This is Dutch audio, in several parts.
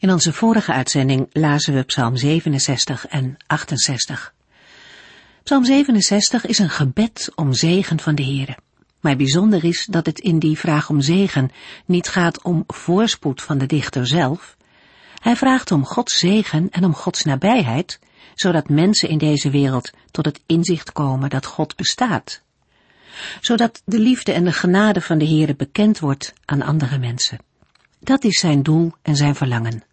In onze vorige uitzending lazen we Psalm 67 en 68. Psalm 67 is een gebed om zegen van de Heere. Maar bijzonder is dat het in die vraag om zegen niet gaat om voorspoed van de dichter zelf. Hij vraagt om Gods zegen en om Gods nabijheid, zodat mensen in deze wereld tot het inzicht komen dat God bestaat. Zodat de liefde en de genade van de Heere bekend wordt aan andere mensen. Dat is zijn doel en zijn verlangen.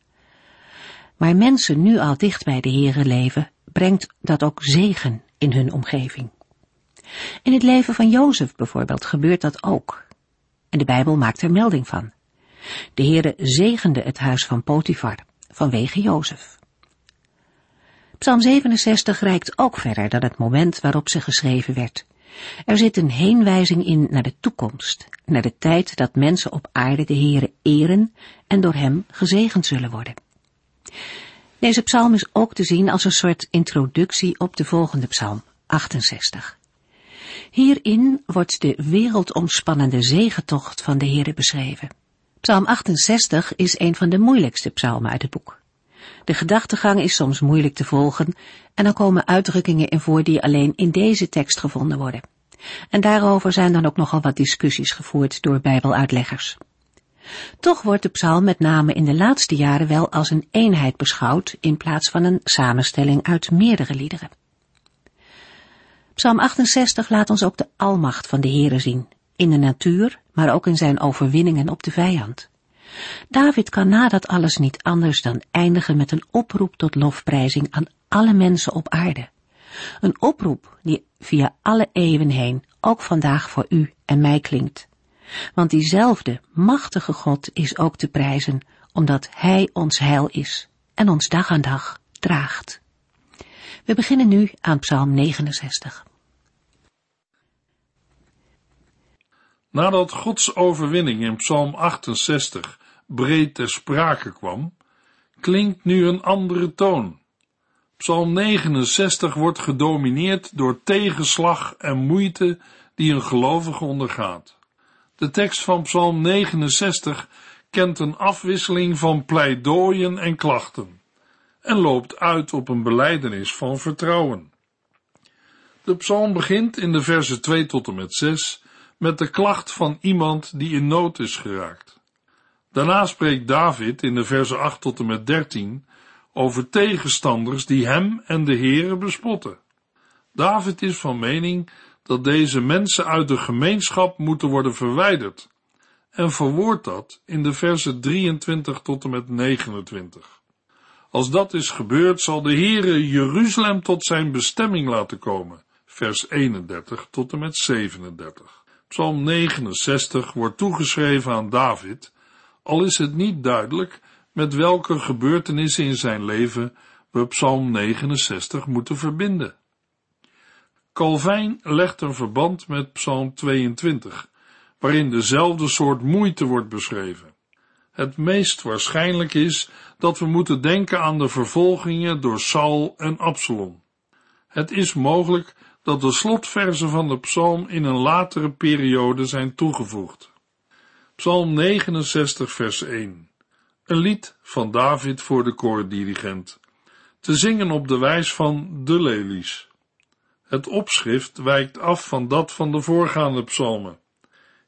Maar mensen nu al dicht bij de Heere leven, brengt dat ook zegen in hun omgeving. In het leven van Jozef bijvoorbeeld gebeurt dat ook. En de Bijbel maakt er melding van. De Heere zegende het huis van Potifar vanwege Jozef. Psalm 67 reikt ook verder dan het moment waarop ze geschreven werd. Er zit een heenwijzing in naar de toekomst, naar de tijd dat mensen op aarde de Heere eren en door hem gezegend zullen worden. Deze psalm is ook te zien als een soort introductie op de volgende psalm, 68. Hierin wordt de wereldomspannende zegentocht van de Heere beschreven. Psalm 68 is een van de moeilijkste psalmen uit het boek. De gedachtegang is soms moeilijk te volgen en er komen uitdrukkingen in voor die alleen in deze tekst gevonden worden. En daarover zijn dan ook nogal wat discussies gevoerd door bijbeluitleggers. Toch wordt de psalm met name in de laatste jaren wel als een eenheid beschouwd in plaats van een samenstelling uit meerdere liederen. Psalm 68 laat ons ook de almacht van de Heere zien, in de natuur, maar ook in zijn overwinningen op de vijand. David kan na dat alles niet anders dan eindigen met een oproep tot lofprijzing aan alle mensen op aarde. Een oproep die via alle eeuwen heen ook vandaag voor u en mij klinkt. Want diezelfde machtige God is ook te prijzen, omdat Hij ons heil is en ons dag aan dag draagt. We beginnen nu aan Psalm 69. Nadat Gods overwinning in Psalm 68 breed ter sprake kwam, klinkt nu een andere toon. Psalm 69 wordt gedomineerd door tegenslag en moeite die een gelovige ondergaat. De tekst van Psalm 69 kent een afwisseling van pleidooien en klachten en loopt uit op een beleidenis van vertrouwen. De psalm begint in de versen 2 tot en met 6 met de klacht van iemand die in nood is geraakt. Daarna spreekt David in de versen 8 tot en met 13 over tegenstanders die hem en de Heere bespotten. David is van mening dat deze mensen uit de gemeenschap moeten worden verwijderd en verwoordt dat in de versen 23 tot en met 29. Als dat is gebeurd, zal de Heere Jeruzalem tot zijn bestemming laten komen, vers 31 tot en met 37. Psalm 69 wordt toegeschreven aan David, al is het niet duidelijk met welke gebeurtenissen in zijn leven we Psalm 69 moeten verbinden. Calvijn legt een verband met Psalm 22, waarin dezelfde soort moeite wordt beschreven. Het meest waarschijnlijk is dat we moeten denken aan de vervolgingen door Saul en Absalom. Het is mogelijk dat de slotverzen van de psalm in een latere periode zijn toegevoegd. Psalm 69 vers 1 Een lied van David voor de koordirigent, te zingen op de wijs van de lelies. Het opschrift wijkt af van dat van de voorgaande psalmen.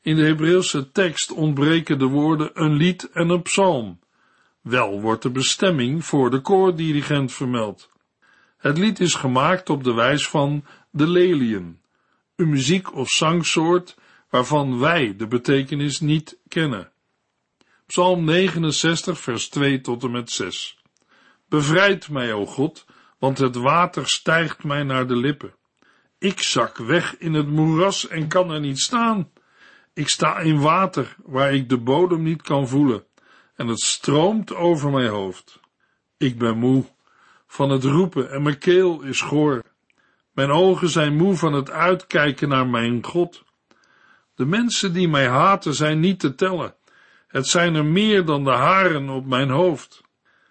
In de Hebreeuwse tekst ontbreken de woorden een lied en een psalm. Wel wordt de bestemming voor de koordirigent vermeld. Het lied is gemaakt op de wijs van de lelien, een muziek- of zangsoort waarvan wij de betekenis niet kennen. Psalm 69, vers 2 tot en met 6. Bevrijd mij, o God, want het water stijgt mij naar de lippen. Ik zak weg in het moeras en kan er niet staan. Ik sta in water waar ik de bodem niet kan voelen en het stroomt over mijn hoofd. Ik ben moe, van het roepen en mijn keel is goor. Mijn ogen zijn moe van het uitkijken naar mijn God. De mensen die mij haten zijn niet te tellen. Het zijn er meer dan de haren op mijn hoofd.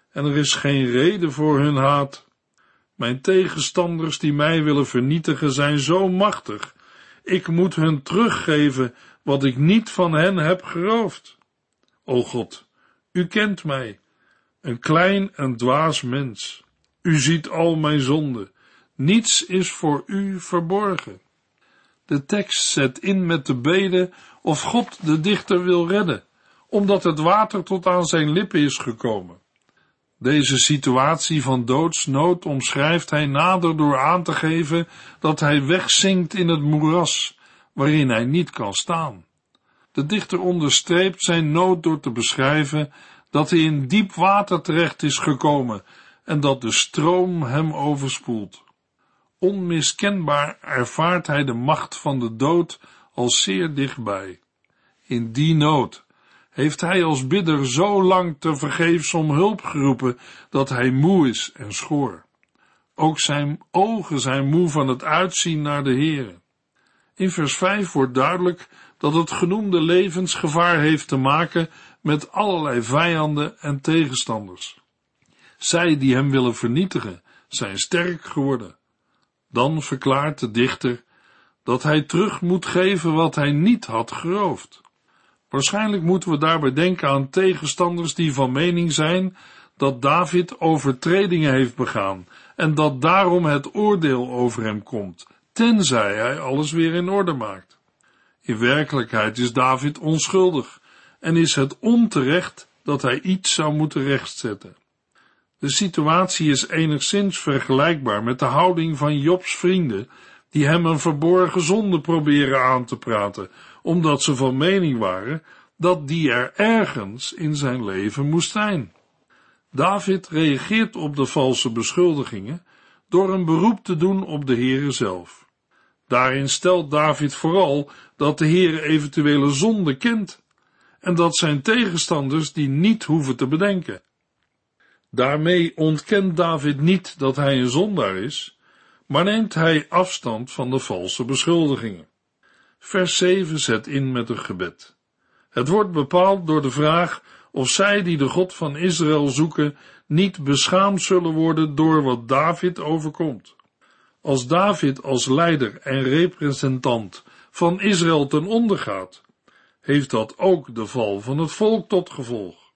En er is geen reden voor hun haat. Mijn tegenstanders die mij willen vernietigen zijn zo machtig. Ik moet hun teruggeven wat ik niet van hen heb geroofd. O God, u kent mij, een klein en dwaas mens. U ziet al mijn zonden. Niets is voor u verborgen. De tekst zet in met de bede of God de dichter wil redden, omdat het water tot aan zijn lippen is gekomen. Deze situatie van doodsnood omschrijft hij nader door aan te geven dat hij wegzinkt in het moeras, waarin hij niet kan staan. De dichter onderstreept zijn nood door te beschrijven dat hij in diep water terecht is gekomen en dat de stroom hem overspoelt. Onmiskenbaar ervaart hij de macht van de dood al zeer dichtbij. In die nood heeft hij als bidder zo lang te vergeefs om hulp geroepen dat hij moe is en schoor. Ook zijn ogen zijn moe van het uitzien naar de Heere. In vers 5 wordt duidelijk dat het genoemde levensgevaar heeft te maken met allerlei vijanden en tegenstanders. Zij die hem willen vernietigen, zijn sterk geworden. Dan verklaart de dichter dat hij terug moet geven wat hij niet had geroofd. Waarschijnlijk moeten we daarbij denken aan tegenstanders die van mening zijn dat David overtredingen heeft begaan en dat daarom het oordeel over hem komt, tenzij hij alles weer in orde maakt. In werkelijkheid is David onschuldig en is het onterecht dat hij iets zou moeten rechtzetten. De situatie is enigszins vergelijkbaar met de houding van Jobs vrienden, die hem een verborgen zonde proberen aan te praten, omdat ze van mening waren dat die er ergens in zijn leven moest zijn. David reageert op de valse beschuldigingen door een beroep te doen op de Heere zelf. Daarin stelt David vooral dat de Heere eventuele zonde kent en dat zijn tegenstanders die niet hoeven te bedenken. Daarmee ontkent David niet dat hij een zondaar is, maar neemt hij afstand van de valse beschuldigingen. Vers 7 zet in met een gebed. Het wordt bepaald door de vraag of zij die de God van Israël zoeken niet beschaamd zullen worden door wat David overkomt. Als David als leider en representant van Israël ten onder gaat, heeft dat ook de val van het volk tot gevolg.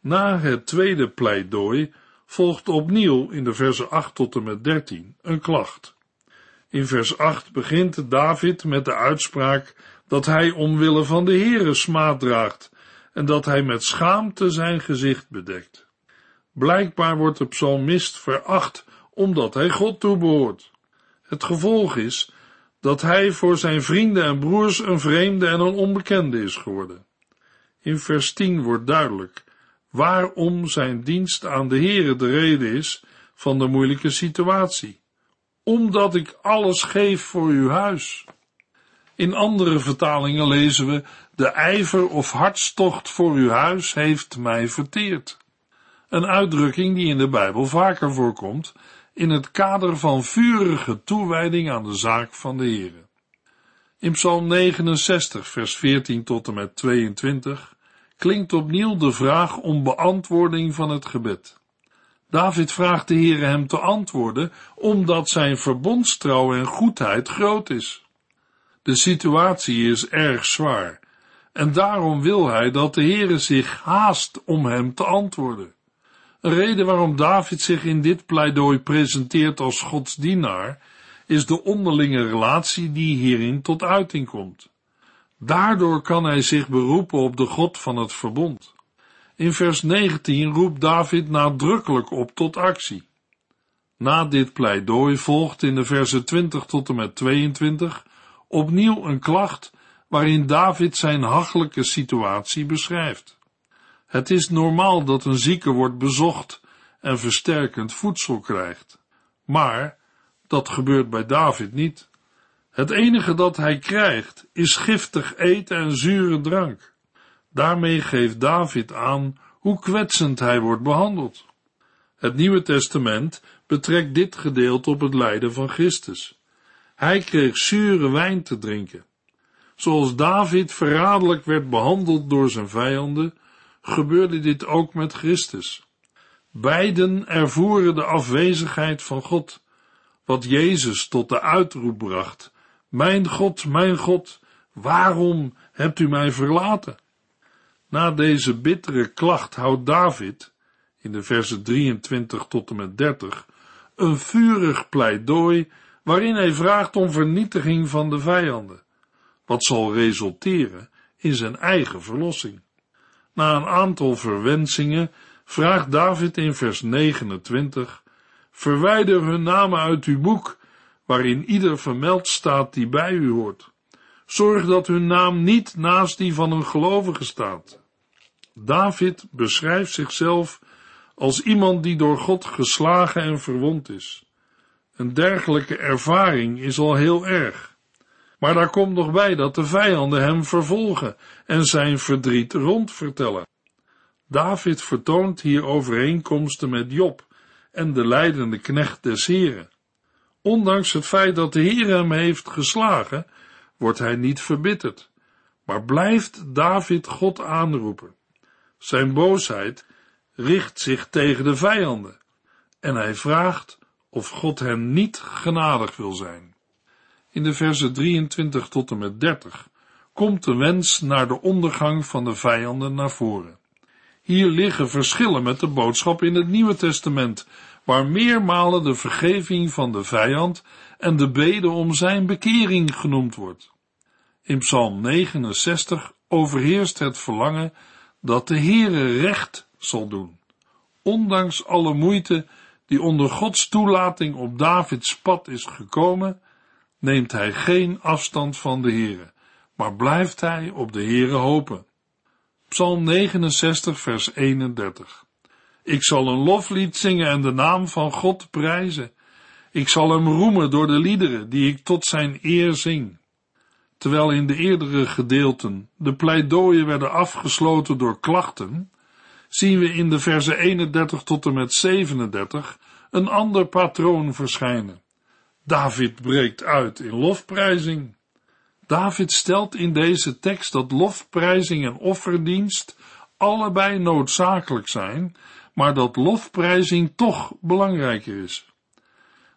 Na het tweede pleidooi volgt opnieuw in de versen 8 tot en met 13 een klacht. In vers 8 begint David met de uitspraak dat hij omwille van de Heere smaad draagt en dat hij met schaamte zijn gezicht bedekt. Blijkbaar wordt de psalmist veracht omdat hij God toebehoort. Het gevolg is dat hij voor zijn vrienden en broers een vreemde en een onbekende is geworden. In vers 10 wordt duidelijk waarom zijn dienst aan de Heere de reden is van de moeilijke situatie. Omdat ik alles geef voor uw huis. In andere vertalingen lezen we, de ijver of hartstocht voor uw huis heeft mij verteerd. Een uitdrukking die in de Bijbel vaker voorkomt in het kader van vurige toewijding aan de zaak van de Heere. In Psalm 69, vers 14 tot en met 22 klinkt opnieuw de vraag om beantwoording van het gebed. David vraagt de Heere hem te antwoorden, omdat zijn verbondstrouw en goedheid groot is. De situatie is erg zwaar, en daarom wil hij dat de Heere zich haast om hem te antwoorden. Een reden waarom David zich in dit pleidooi presenteert als Gods dienaar, is de onderlinge relatie die hierin tot uiting komt. Daardoor kan hij zich beroepen op de God van het verbond. In vers 19 roept David nadrukkelijk op tot actie. Na dit pleidooi volgt in de versen 20 tot en met 22 opnieuw een klacht waarin David zijn hachelijke situatie beschrijft. Het is normaal dat een zieke wordt bezocht en versterkend voedsel krijgt, maar dat gebeurt bij David niet. Het enige dat hij krijgt is giftig eten en zure drank. Daarmee geeft David aan hoe kwetsend hij wordt behandeld. Het Nieuwe Testament betrekt dit gedeelte op het lijden van Christus. Hij kreeg zure wijn te drinken. Zoals David verraderlijk werd behandeld door zijn vijanden, gebeurde dit ook met Christus. Beiden ervoeren de afwezigheid van God, wat Jezus tot de uitroep bracht: Mijn God, mijn God, waarom hebt u mij verlaten? Na deze bittere klacht houdt David, in de versen 23 tot en met 30, een vurig pleidooi waarin hij vraagt om vernietiging van de vijanden, wat zal resulteren in zijn eigen verlossing. Na een aantal verwensingen vraagt David in vers 29, verwijder hun namen uit uw boek, waarin ieder vermeld staat die bij u hoort. Zorg dat hun naam niet naast die van een gelovige staat. David beschrijft zichzelf als iemand die door God geslagen en verwond is. Een dergelijke ervaring is al heel erg. Maar daar komt nog bij dat de vijanden hem vervolgen en zijn verdriet rondvertellen. David vertoont hier overeenkomsten met Job en de leidende knecht des Heren. Ondanks het feit dat de Heer hem heeft geslagen, wordt hij niet verbitterd, maar blijft David God aanroepen. Zijn boosheid richt zich tegen de vijanden en hij vraagt of God hem niet genadig wil zijn. In de versen 23 tot en met 30 komt de wens naar de ondergang van de vijanden naar voren. Hier liggen verschillen met de boodschap in het Nieuwe Testament, waar meermalen de vergeving van de vijand en de bede om zijn bekering genoemd wordt. In Psalm 69 overheerst het verlangen dat de Heere recht zal doen. Ondanks alle moeite die onder Gods toelating op Davids pad is gekomen, neemt hij geen afstand van de Heere, maar blijft hij op de Heere hopen. Psalm 69 vers 31 Ik zal een loflied zingen en de naam van God prijzen. Ik zal hem roemen door de liederen die ik tot zijn eer zing. Terwijl in de eerdere gedeelten de pleidooien werden afgesloten door klachten, zien we in de verse 31 tot en met 37 een ander patroon verschijnen. David breekt uit in lofprijzing. David stelt in deze tekst dat lofprijzing en offerdienst allebei noodzakelijk zijn, maar dat lofprijzing toch belangrijker is.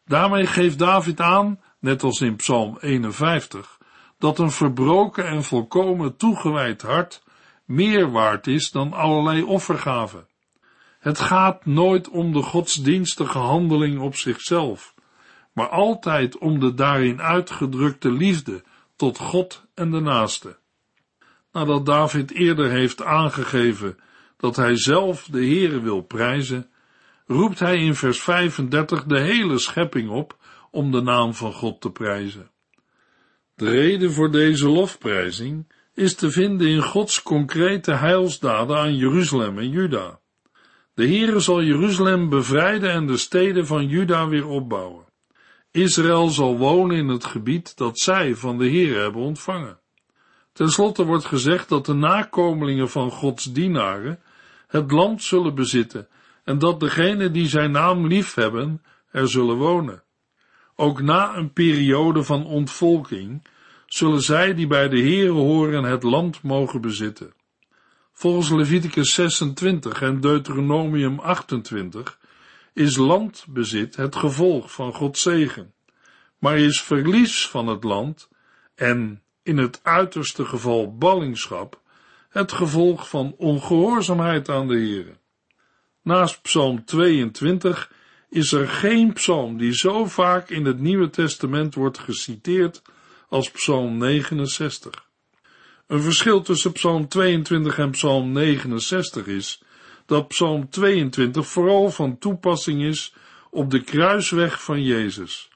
Daarmee geeft David aan, net als in Psalm 51, dat een verbroken en volkomen toegewijd hart meer waard is dan allerlei offergaven. Het gaat nooit om de godsdienstige handeling op zichzelf, maar altijd om de daarin uitgedrukte liefde tot God en de naaste. Nadat David eerder heeft aangegeven dat hij zelf de Heere wil prijzen, roept hij in vers 35 de hele schepping op om de naam van God te prijzen. De reden voor deze lofprijzing is te vinden in Gods concrete heilsdaden aan Jeruzalem en Juda. De Heere zal Jeruzalem bevrijden en de steden van Juda weer opbouwen. Israël zal wonen in het gebied dat zij van de Heere hebben ontvangen. Ten slotte wordt gezegd dat de nakomelingen van Gods dienaren het land zullen bezitten en dat degenen die zijn naam liefhebben er zullen wonen. Ook na een periode van ontvolking zullen zij die bij de Heere horen het land mogen bezitten. Volgens Leviticus 26 en Deuteronomium 28 is landbezit het gevolg van Gods zegen, maar is verlies van het land en in het uiterste geval ballingschap het gevolg van ongehoorzaamheid aan de Heere. Naast Psalm 22 is er geen psalm die zo vaak in het Nieuwe Testament wordt geciteerd als Psalm 69. Een verschil tussen Psalm 22 en Psalm 69 is dat Psalm 22 vooral van toepassing is op de kruisweg van Jezus,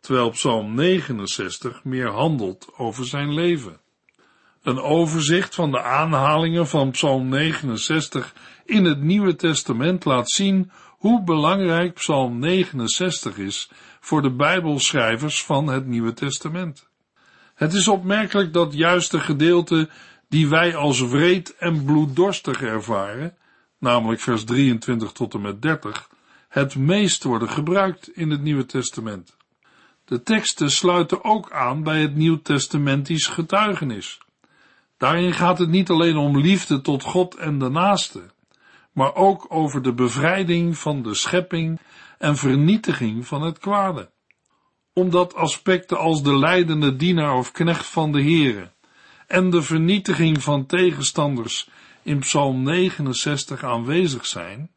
terwijl Psalm 69 meer handelt over zijn leven. Een overzicht van de aanhalingen van Psalm 69 in het Nieuwe Testament laat zien hoe belangrijk Psalm 69 is voor de Bijbelschrijvers van het Nieuwe Testament. Het is opmerkelijk dat juist de gedeelten die wij als wreed en bloeddorstig ervaren, namelijk vers 23 tot en met 30, het meest worden gebruikt in het Nieuwe Testament. De teksten sluiten ook aan bij het Nieuw-testamentisch getuigenis. Daarin gaat het niet alleen om liefde tot God en de naaste, maar ook over de bevrijding van de schepping en vernietiging van het kwade. Omdat aspecten als de leidende dienaar of knecht van de Here en de vernietiging van tegenstanders in Psalm 69 aanwezig zijn,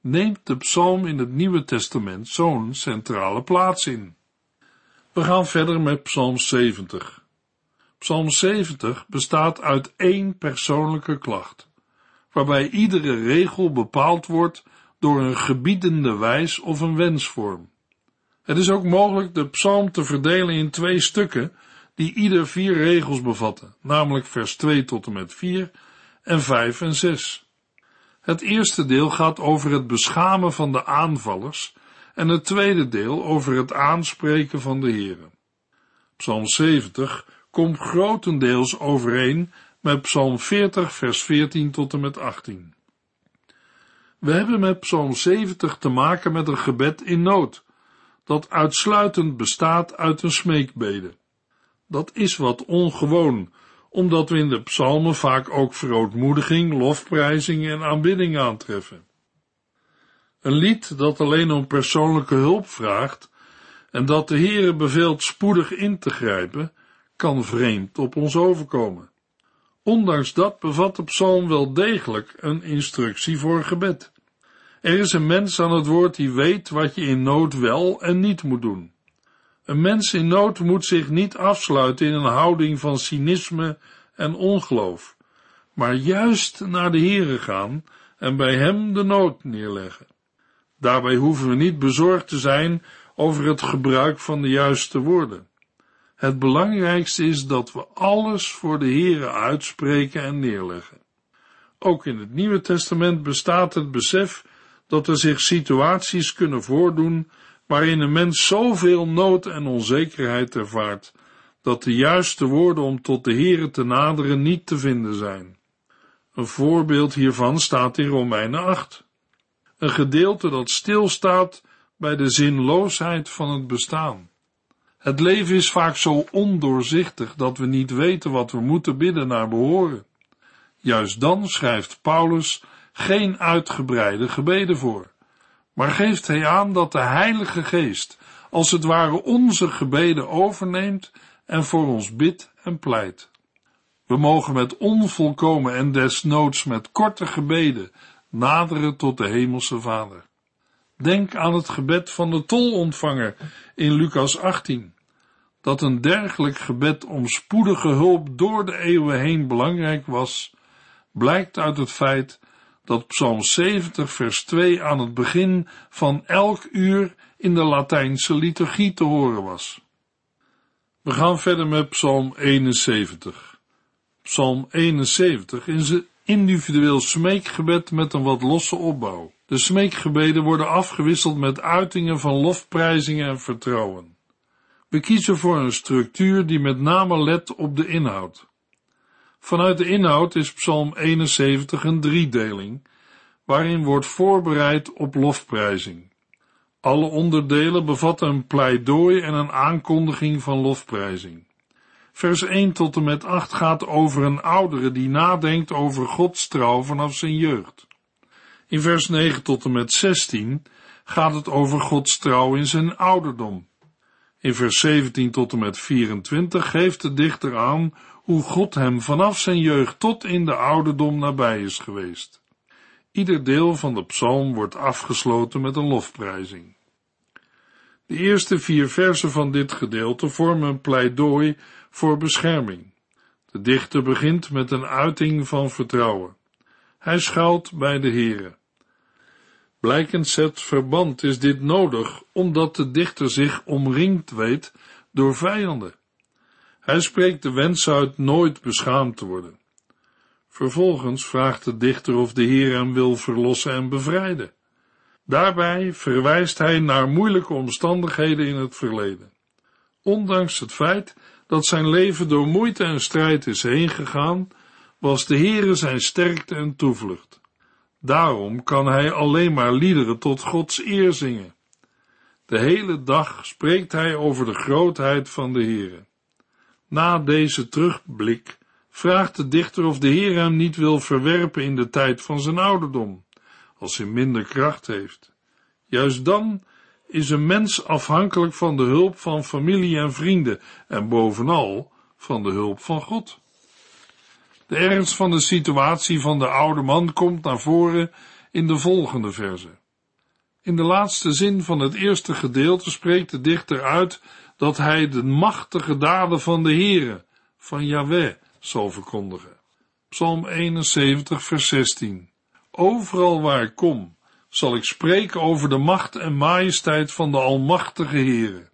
neemt de psalm in het Nieuwe Testament zo'n centrale plaats in. We gaan verder met Psalm 70. Psalm 70 bestaat uit één persoonlijke klacht, waarbij iedere regel bepaald wordt door een gebiedende wijs of een wensvorm. Het is ook mogelijk de psalm te verdelen in twee stukken die ieder vier regels bevatten, namelijk vers 2 tot en met 4 en 5 en 6. Het eerste deel gaat over het beschamen van de aanvallers en het tweede deel over het aanspreken van de Heeren. Psalm 70 komt grotendeels overeen met Psalm 40 vers 14 tot en met 18. We hebben met Psalm 70 te maken met een gebed in nood, dat uitsluitend bestaat uit een smeekbede. Dat is wat ongewoon, omdat we in de psalmen vaak ook verootmoediging, lofprijzing en aanbidding aantreffen. Een lied dat alleen om persoonlijke hulp vraagt en dat de Heere beveelt spoedig in te grijpen, kan vreemd op ons overkomen. Ondanks dat bevat de psalm wel degelijk een instructie voor gebed. Er is een mens aan het woord die weet wat je in nood wel en niet moet doen. Een mens in nood moet zich niet afsluiten in een houding van cynisme en ongeloof, maar juist naar de Heere gaan en bij hem de nood neerleggen. Daarbij hoeven we niet bezorgd te zijn over het gebruik van de juiste woorden. Het belangrijkste is dat we alles voor de Heere uitspreken en neerleggen. Ook in het Nieuwe Testament bestaat het besef dat er zich situaties kunnen voordoen waarin een mens zoveel nood en onzekerheid ervaart, dat de juiste woorden om tot de Heere te naderen niet te vinden zijn. Een voorbeeld hiervan staat in Romeinen 8. Een gedeelte dat stilstaat bij de zinloosheid van het bestaan. Het leven is vaak zo ondoorzichtig dat we niet weten wat we moeten bidden naar behoren. Juist dan schrijft Paulus geen uitgebreide gebeden voor, maar geeft hij aan dat de Heilige Geest als het ware onze gebeden overneemt en voor ons bidt en pleit. We mogen met onvolkomen en desnoods met korte gebeden naderen tot de Hemelse Vader. Denk aan het gebed van de tolontvanger in Lucas 18. Dat een dergelijk gebed om spoedige hulp door de eeuwen heen belangrijk was, blijkt uit het feit dat Psalm 70 vers 2 aan het begin van elk uur in de Latijnse liturgie te horen was. We gaan verder met Psalm 71. Psalm 71 is een individueel smeekgebed met een wat losse opbouw. De smeekgebeden worden afgewisseld met uitingen van lofprijzingen en vertrouwen. We kiezen voor een structuur die met name let op de inhoud. Vanuit de inhoud is Psalm 71 een driedeling, waarin wordt voorbereid op lofprijzing. Alle onderdelen bevatten een pleidooi en een aankondiging van lofprijzing. Vers 1 tot en met 8 gaat over een oudere die nadenkt over Gods trouw vanaf zijn jeugd. In vers 9 tot en met 16 gaat het over Gods trouw in zijn ouderdom. In vers 17 tot en met 24 geeft de dichter aan hoe God hem vanaf zijn jeugd tot in de ouderdom nabij is geweest. Ieder deel van de psalm wordt afgesloten met een lofprijzing. De eerste vier versen van dit gedeelte vormen een pleidooi voor bescherming. De dichter begint met een uiting van vertrouwen. Hij schuilt bij de Here. Blijkens het verband is dit nodig, omdat de dichter zich omringd weet door vijanden. Hij spreekt de wens uit nooit beschaamd te worden. Vervolgens vraagt de dichter of de Heer hem wil verlossen en bevrijden. Daarbij verwijst hij naar moeilijke omstandigheden in het verleden. Ondanks het feit dat zijn leven door moeite en strijd is heen gegaan, was de Heere zijn sterkte en toevlucht. Daarom kan hij alleen maar liederen tot Gods eer zingen. De hele dag spreekt hij over de grootheid van de Heere. Na deze terugblik vraagt de dichter of de Heer hem niet wil verwerpen in de tijd van zijn ouderdom, als hij minder kracht heeft. Juist dan is een mens afhankelijk van de hulp van familie en vrienden en bovenal van de hulp van God. De ernst van de situatie van de oude man komt naar voren in de volgende verse. In de laatste zin van het eerste gedeelte spreekt de dichter uit dat hij de machtige daden van de Heere, van Yahweh, zal verkondigen. Psalm 71, vers 16. Overal waar ik kom, zal ik spreken over de macht en majesteit van de Almachtige Heere.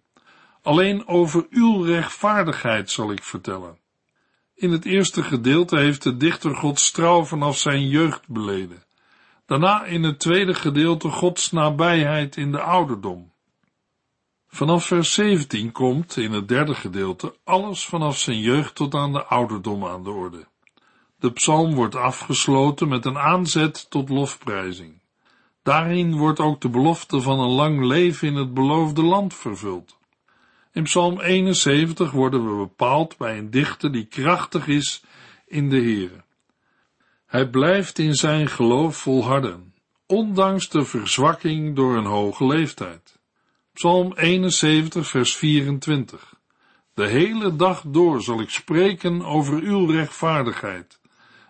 Alleen over uw rechtvaardigheid zal ik vertellen. In het eerste gedeelte heeft de dichter Gods trouw vanaf zijn jeugd beleden. Daarna in het tweede gedeelte Gods nabijheid in de ouderdom. Vanaf vers 17 komt in het derde gedeelte alles vanaf zijn jeugd tot aan de ouderdom aan de orde. De psalm wordt afgesloten met een aanzet tot lofprijzing. Daarin wordt ook de belofte van een lang leven in het beloofde land vervuld. In Psalm 71 worden we bepaald bij een dichter die krachtig is in de Heere. Hij blijft in zijn geloof volharden, ondanks de verzwakking door een hoge leeftijd. Psalm 71, vers 24. De hele dag door zal ik spreken over uw rechtvaardigheid,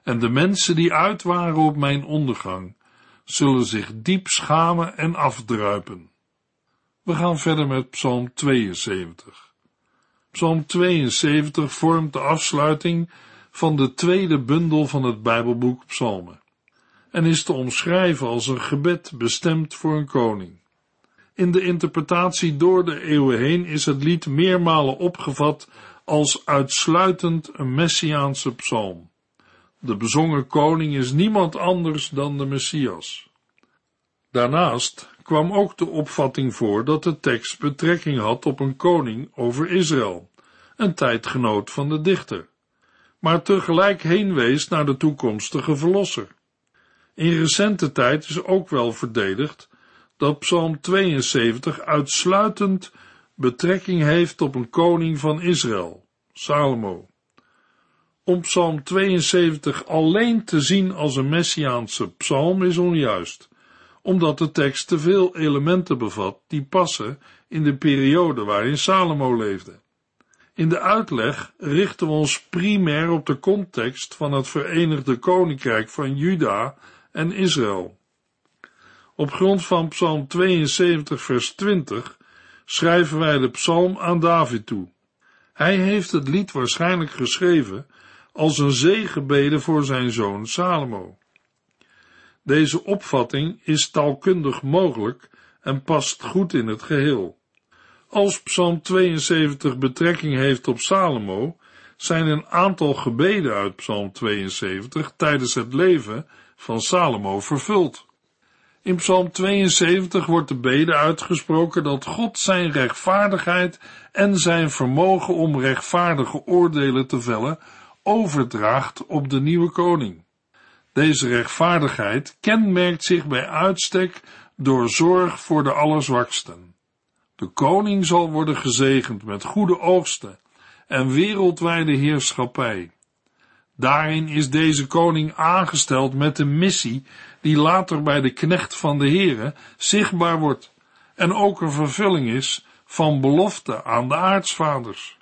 en de mensen die uit waren op mijn ondergang, zullen zich diep schamen en afdruipen. We gaan verder met Psalm 72. Psalm 72 vormt de afsluiting van de tweede bundel van het Bijbelboek Psalmen en is te omschrijven als een gebed bestemd voor een koning. In de interpretatie door de eeuwen heen is het lied meermalen opgevat als uitsluitend een messiaanse psalm. De bezongen koning is niemand anders dan de Messias. Daarnaast kwam ook de opvatting voor dat de tekst betrekking had op een koning over Israël, een tijdgenoot van de dichter, maar tegelijk heenwees naar de toekomstige verlosser. In recente tijd is ook wel verdedigd dat Psalm 72 uitsluitend betrekking heeft op een koning van Israël, Salomo. Om Psalm 72 alleen te zien als een messiaanse psalm is onjuist omdat de tekst te veel elementen bevat die passen in de periode waarin Salomo leefde. In de uitleg richten we ons primair op de context van het Verenigde Koninkrijk van Juda en Israël. Op grond van Psalm 72, vers 20 schrijven wij de psalm aan David toe. Hij heeft het lied waarschijnlijk geschreven als een zegenbede voor zijn zoon Salomo. Deze opvatting is taalkundig mogelijk en past goed in het geheel. Als Psalm 72 betrekking heeft op Salomo, zijn een aantal gebeden uit Psalm 72 tijdens het leven van Salomo vervuld. In Psalm 72 wordt de bede uitgesproken dat God zijn rechtvaardigheid en zijn vermogen om rechtvaardige oordelen te vellen overdraagt op de nieuwe koning. Deze rechtvaardigheid kenmerkt zich bij uitstek door zorg voor de allerzwaksten. De koning zal worden gezegend met goede oogsten en wereldwijde heerschappij. Daarin is deze koning aangesteld met een missie die later bij de knecht van de Heere zichtbaar wordt en ook een vervulling is van belofte aan de aartsvaders.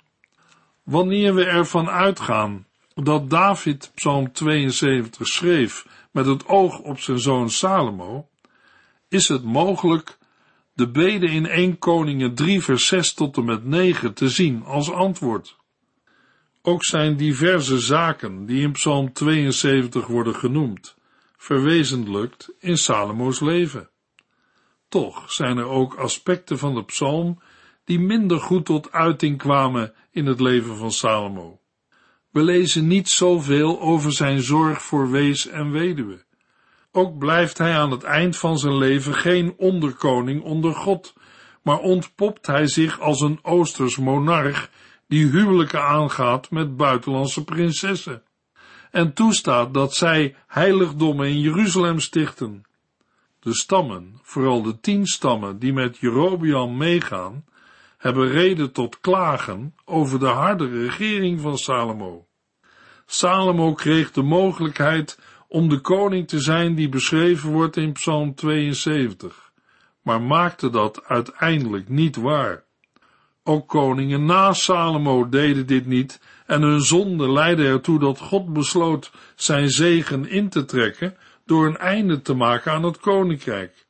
Wanneer we ervan uitgaan dat David Psalm 72 schreef met het oog op zijn zoon Salomo, is het mogelijk de bede in 1 Koningen 3 vers 6 tot en met 9 te zien als antwoord. Ook zijn diverse zaken die in Psalm 72 worden genoemd, verwezenlijkt in Salomo's leven. Toch zijn er ook aspecten van de psalm die minder goed tot uiting kwamen in het leven van Salomo. We lezen niet zoveel over zijn zorg voor wees en weduwe. Ook blijft hij aan het eind van zijn leven geen onderkoning onder God, maar ontpopt hij zich als een Oosters monarch die huwelijken aangaat met buitenlandse prinsessen. en toestaat dat zij heiligdommen in Jeruzalem stichten. De stammen, vooral de tien stammen die met Jerobeam meegaan, hebben reden tot klagen over de harde regering van Salomo. Salomo kreeg de mogelijkheid om de koning te zijn die beschreven wordt in Psalm 72, maar maakte dat uiteindelijk niet waar. Ook koningen na Salomo deden dit niet en hun zonde leidde ertoe dat God besloot zijn zegen in te trekken door een einde te maken aan het koninkrijk.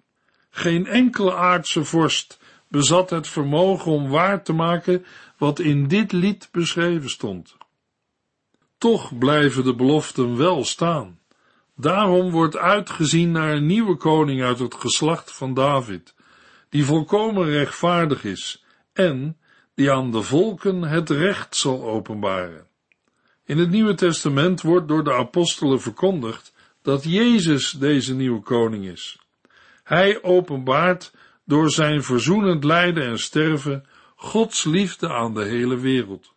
Geen enkele aardse vorst bezat het vermogen om waar te maken wat in dit lied beschreven stond. Toch blijven de beloften wel staan. Daarom wordt uitgezien naar een nieuwe koning uit het geslacht van David, die volkomen rechtvaardig is en die aan de volken het recht zal openbaren. In het Nieuwe Testament wordt door de apostelen verkondigd dat Jezus deze nieuwe koning is. Hij openbaart door zijn verzoenend lijden en sterven Gods liefde aan de hele wereld.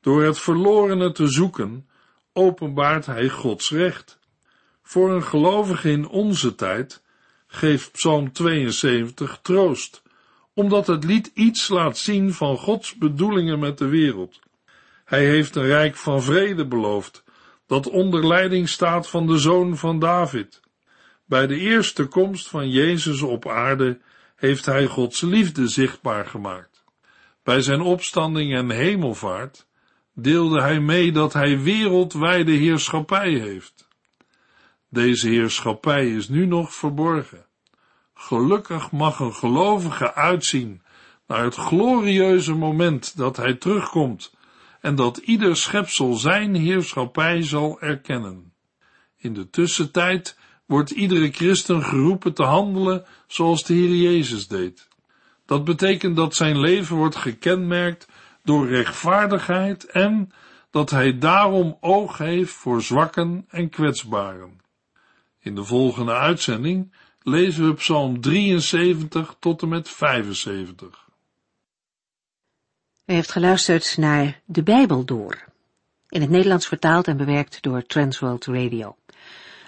Door het verlorene te zoeken, openbaart hij Gods recht. Voor een gelovige in onze tijd geeft Psalm 72 troost, omdat het lied iets laat zien van Gods bedoelingen met de wereld. Hij heeft een rijk van vrede beloofd, dat onder leiding staat van de zoon van David. Bij de eerste komst van Jezus op aarde heeft hij Gods liefde zichtbaar gemaakt. Bij zijn opstanding en hemelvaart deelde hij mee dat hij wereldwijde heerschappij heeft. Deze heerschappij is nu nog verborgen. Gelukkig mag een gelovige uitzien naar het glorieuze moment dat hij terugkomt en dat ieder schepsel zijn heerschappij zal erkennen. In de tussentijd wordt iedere christen geroepen te handelen zoals de Heer Jezus deed. Dat betekent dat zijn leven wordt gekenmerkt door rechtvaardigheid en dat hij daarom oog heeft voor zwakken en kwetsbaren. In de volgende uitzending lezen we Psalm 73 tot en met 75. U heeft geluisterd naar De Bijbel Door, in het Nederlands vertaald en bewerkt door Transworld Radio.